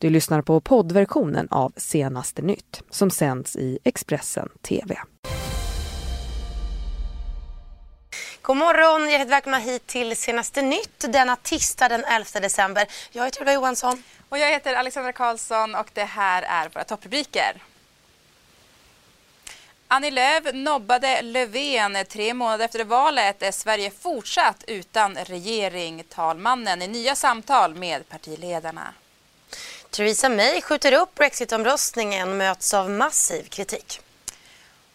Du lyssnar på poddversionen av Senaste nytt som sänds i Expressen TV. God morgon, hjärtligt välkomna hit till Senaste nytt denna tisdag den 11 december. Jag heter Ylva Johansson. Och jag heter Alexandra Karlsson och det här är våra topprubriker. Annie Lööf nobbade Löfven. Tre månader efter valet är Sverige fortsatt utan regering. Talmannen i nya samtal med partiledarna. Theresa May skjuter upp Brexitomröstningen möts av massiv kritik.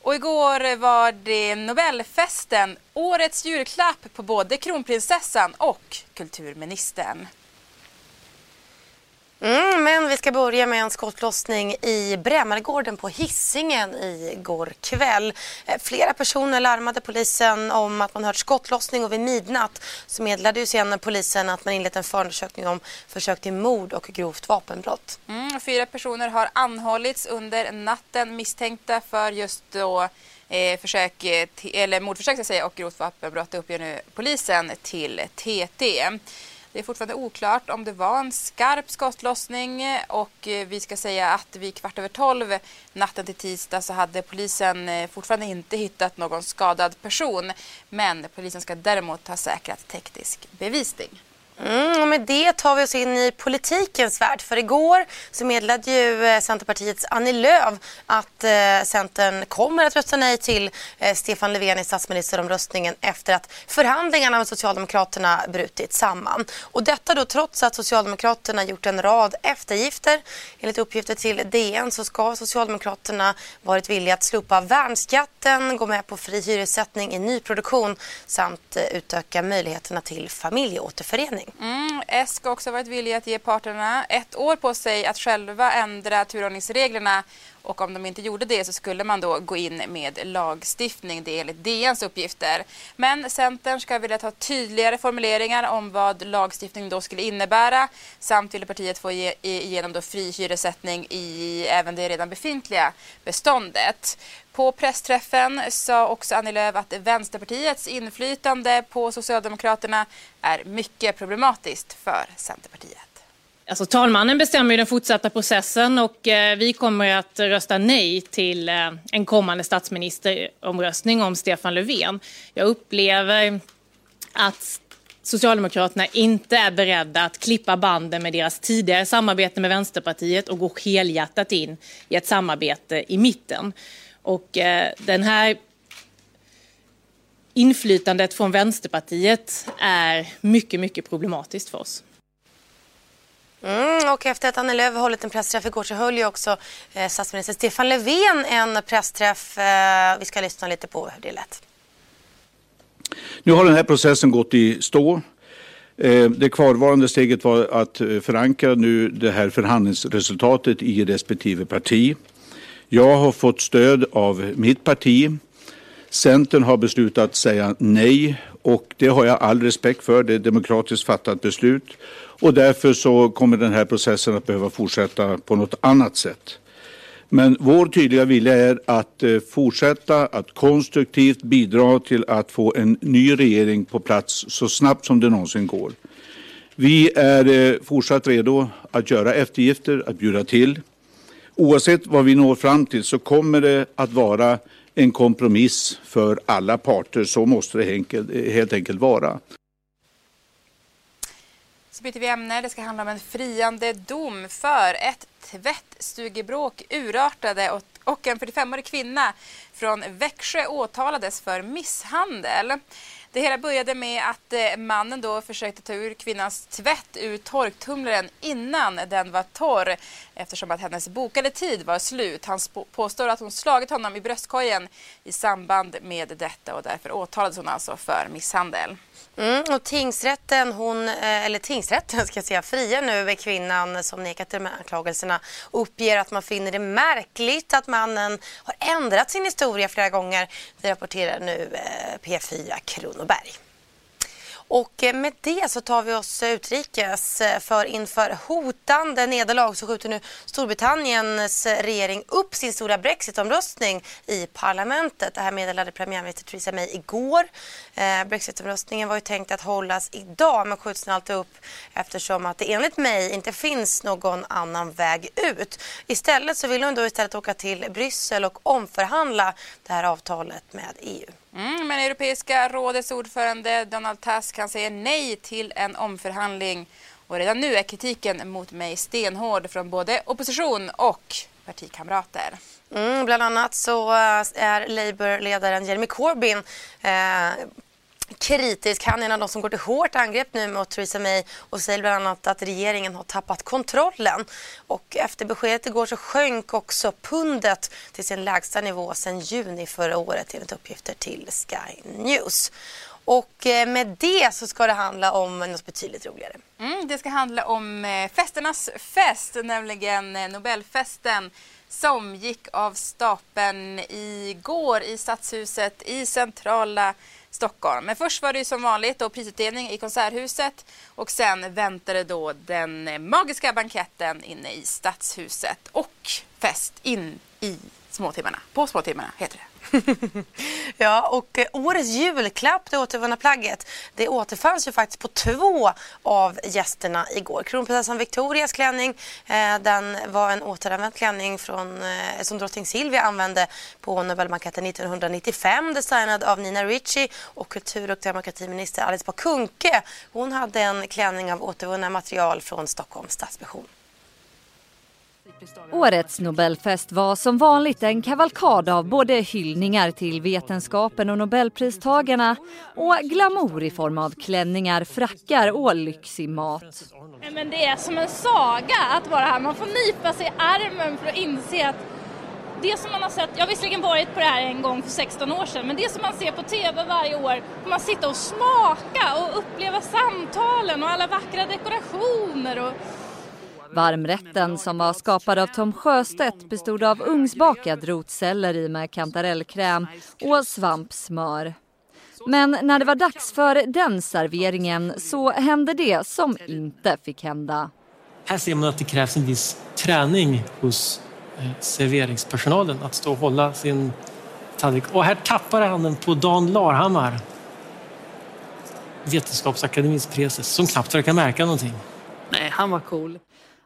Och igår var det Nobelfesten, årets julklapp på både kronprinsessan och kulturministern. Mm, men vi ska börja med en skottlossning i Brämaregården på Hissingen igår kväll. Eh, flera personer larmade polisen om att man hört skottlossning och vid midnatt så meddelade ju sen polisen att man inlett en förundersökning om försök till mord och grovt vapenbrott. Mm, fyra personer har anhållits under natten misstänkta för just då eh, försök, eh, eller mordförsök ska säga, och grovt vapenbrott uppger nu polisen till TT. Det är fortfarande oklart om det var en skarp skottlossning och eh, vi ska säga att vid kvart över tolv natten till tisdag så hade polisen eh, fortfarande inte hittat någon skadad person. Men polisen ska däremot ha säkrat teknisk bevisning. Mm, och med det tar vi oss in i politikens värld. För igår så meddelade ju eh, Centerpartiets Annie Lööf att eh, Centern kommer att rösta nej till eh, Stefan Löfven i statsministeromröstningen efter att förhandlingarna med Socialdemokraterna brutit samman. Och detta då trots att Socialdemokraterna gjort en rad eftergifter. Enligt uppgifter till DN så ska Socialdemokraterna varit villiga att slopa värnskatten, gå med på fri hyressättning i nyproduktion samt eh, utöka möjligheterna till familjeåterförening. Mm, S ska också ha varit villiga att ge parterna ett år på sig att själva ändra turordningsreglerna och om de inte gjorde det så skulle man då gå in med lagstiftning, det är enligt DNs uppgifter. Men Centern ska vilja ta tydligare formuleringar om vad lagstiftning då skulle innebära samt ville partiet få igenom då fri hyressättning i även det redan befintliga beståndet. På pressträffen sa också Annie Lööf att Vänsterpartiets inflytande på Socialdemokraterna är mycket problematiskt för Centerpartiet. Alltså, talmannen bestämmer ju den fortsatta processen och eh, vi kommer att rösta nej till eh, en kommande statsministeromröstning om Stefan Löfven. Jag upplever att Socialdemokraterna inte är beredda att klippa banden med deras tidigare samarbete med Vänsterpartiet och gå helhjärtat in i ett samarbete i mitten. Och eh, den här inflytandet från Vänsterpartiet är mycket, mycket problematiskt för oss. Mm, och efter att Annie Lööf hållit en pressträff igår så höll ju också eh, statsminister Stefan Löfven en pressträff. Eh, vi ska lyssna lite på hur det lät. Nu har den här processen gått i stå. Eh, det kvarvarande steget var att eh, förankra nu det här förhandlingsresultatet i respektive parti. Jag har fått stöd av mitt parti. Centern har beslutat säga nej och det har jag all respekt för. Det är ett demokratiskt fattat beslut och därför så kommer den här processen att behöva fortsätta på något annat sätt. Men vår tydliga vilja är att eh, fortsätta att konstruktivt bidra till att få en ny regering på plats så snabbt som det någonsin går. Vi är eh, fortsatt redo att göra eftergifter, att bjuda till. Oavsett vad vi når fram till så kommer det att vara en kompromiss för alla parter. Så måste det helt enkelt vara. Så byter vi ämne. Det ska handla om en friande dom för ett tvättstugebråk urartade och, och en 45-årig kvinna från Växjö åtalades för misshandel. Det hela började med att eh, mannen då försökte ta ur kvinnans tvätt ur torktumlaren innan den var torr eftersom att hennes bokade tid var slut. Han påstår att hon slagit honom i bröstkorgen i samband med detta och därför åtalades hon alltså för misshandel. Mm, och tingsrätten, hon, eh, eller tingsrätten ska jag säga, friar nu kvinnan som nekat till de här anklagelserna och uppger att man finner det märkligt att mannen har ändrat sin historia flera gånger. Det rapporterar nu eh, P4 Kronoberg. Och eh, med det så tar vi oss eh, utrikes eh, för inför hotande nederlag så skjuter nu Storbritanniens regering upp sin stora brexitomröstning i parlamentet. Det här meddelade premiärminister Theresa May igår. Brexitomröstningen var ju tänkt att hållas idag men skjuts nu alltid upp eftersom att det enligt May inte finns någon annan väg ut. Istället så vill hon då istället åka till Bryssel och omförhandla det här avtalet med EU. Mm, men Europeiska rådets ordförande Donald Tusk kan säga nej till en omförhandling. Och redan nu är kritiken mot mig stenhård från både opposition och partikamrater. Mm, bland annat så eh, är Labour-ledaren Jeremy Corbyn eh, kritisk. Han är en av de som går till hårt angrepp nu mot Theresa May och säger bland annat att regeringen har tappat kontrollen. Och efter beskedet igår så sjönk också pundet till sin lägsta nivå sedan juni förra året enligt uppgifter till Sky News. Och eh, med det så ska det handla om något betydligt roligare. Mm, det ska handla om eh, festernas fest, nämligen eh, Nobelfesten som gick av stapeln igår i Stadshuset i centrala Stockholm. Men först var det som vanligt då prisutdelning i Konserthuset och sen väntade då den magiska banketten inne i Stadshuset och fest in i småtimmarna. På småtimmarna heter det. ja, och eh, årets julklapp, det återvunna plagget, det återfanns ju faktiskt på två av gästerna igår. Kronprinsessan Victorias klänning, eh, den var en återanvänd klänning från, eh, som drottning Silvia använde på Nobelbanketten 1995, designad av Nina Ricci och kultur och demokratiminister Alice Bah Kuhnke. Hon hade en klänning av återvunna material från Stockholms Stadsmission. Årets Nobelfest var som vanligt en kavalkad av både hyllningar till vetenskapen och Nobelpristagarna och glamour i form av klänningar, frackar och lyxig mat. Men det är som en saga att vara här. Man får nypa sig i armen för att inse att det som man har sett, jag har visserligen varit på det här en gång för 16 år sedan, men det som man ser på TV varje år, får man sitta och smaka och uppleva samtalen och alla vackra dekorationer och Varmrätten som var skapad av Tom Sjöstedt bestod av ugnsbakad rotselleri med kantarellkräm och svampsmör. Men när det var dags för den serveringen så hände det som inte fick hända. Här ser man att det krävs en viss träning hos eh, serveringspersonalen att stå och hålla sin tallrik. Och här tappar han den på Dan Larhammar, Vetenskapsakademins preses, som knappt verkar märka någonting. Nej, han var cool.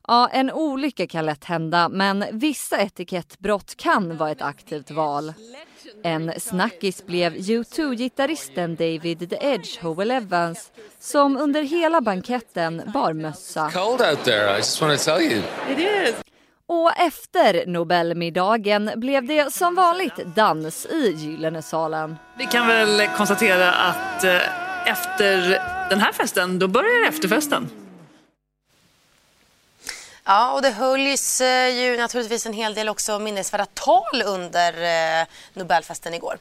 Ja, en olycka kan lätt hända men vissa etikettbrott kan vara ett aktivt val. En snackis blev U2-gitarristen David The Edge Howell Evans som under hela banketten bar mössa. Cold out there, I just want to tell you. It is. Och efter Nobelmiddagen blev det som vanligt dans i Gyllenesalen. Vi kan väl konstatera att eh, efter den här festen, då börjar efterfesten. Ja, och det hölls eh, ju naturligtvis en hel del också minnesvärda tal under eh, Nobelfesten igår.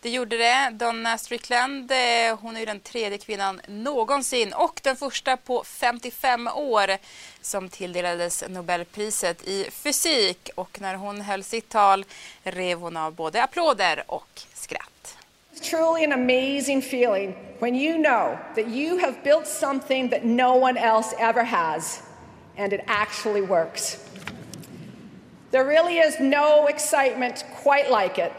Det gjorde det. Donna Strickland, eh, hon är ju den tredje kvinnan någonsin och den första på 55 år som tilldelades Nobelpriset i fysik. Och när hon höll sitt tal rev hon av både applåder och skratt. It's truly an amazing feeling when you know that you have built something that no one else ever has. And it actually works. There really is no excitement quite like it,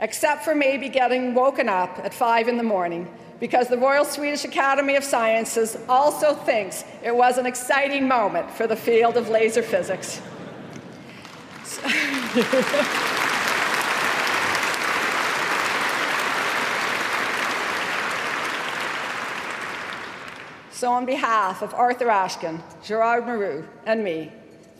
except for maybe getting woken up at five in the morning because the Royal Swedish Academy of Sciences also thinks it was an exciting moment for the field of laser physics. So, on behalf of Arthur Ashkin, Gerard Maru, and me,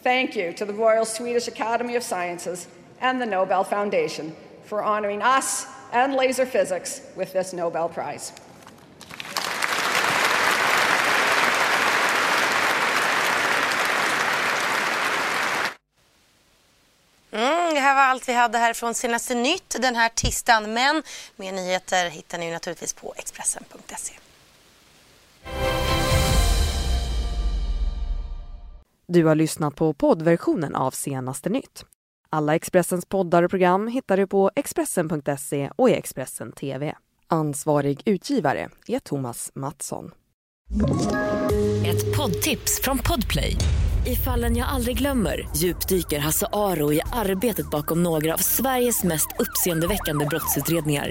thank you to the Royal Swedish Academy of Sciences and the Nobel Foundation for honoring us and laser physics with this Nobel Prize. Mm, det här var allt vi hade här från senaste nytt den här tisdagen. Men mer nyheter hittar ni naturligtvis på Expressen.se. Du har lyssnat på poddversionen av senaste nytt. Alla Expressens poddar och program hittar du på Expressen.se och i Expressen TV. Ansvarig utgivare är Thomas Mattsson. Ett poddtips från Podplay. I fallen jag aldrig glömmer djupdyker Hasse Aro i arbetet bakom några av Sveriges mest uppseendeväckande brottsutredningar.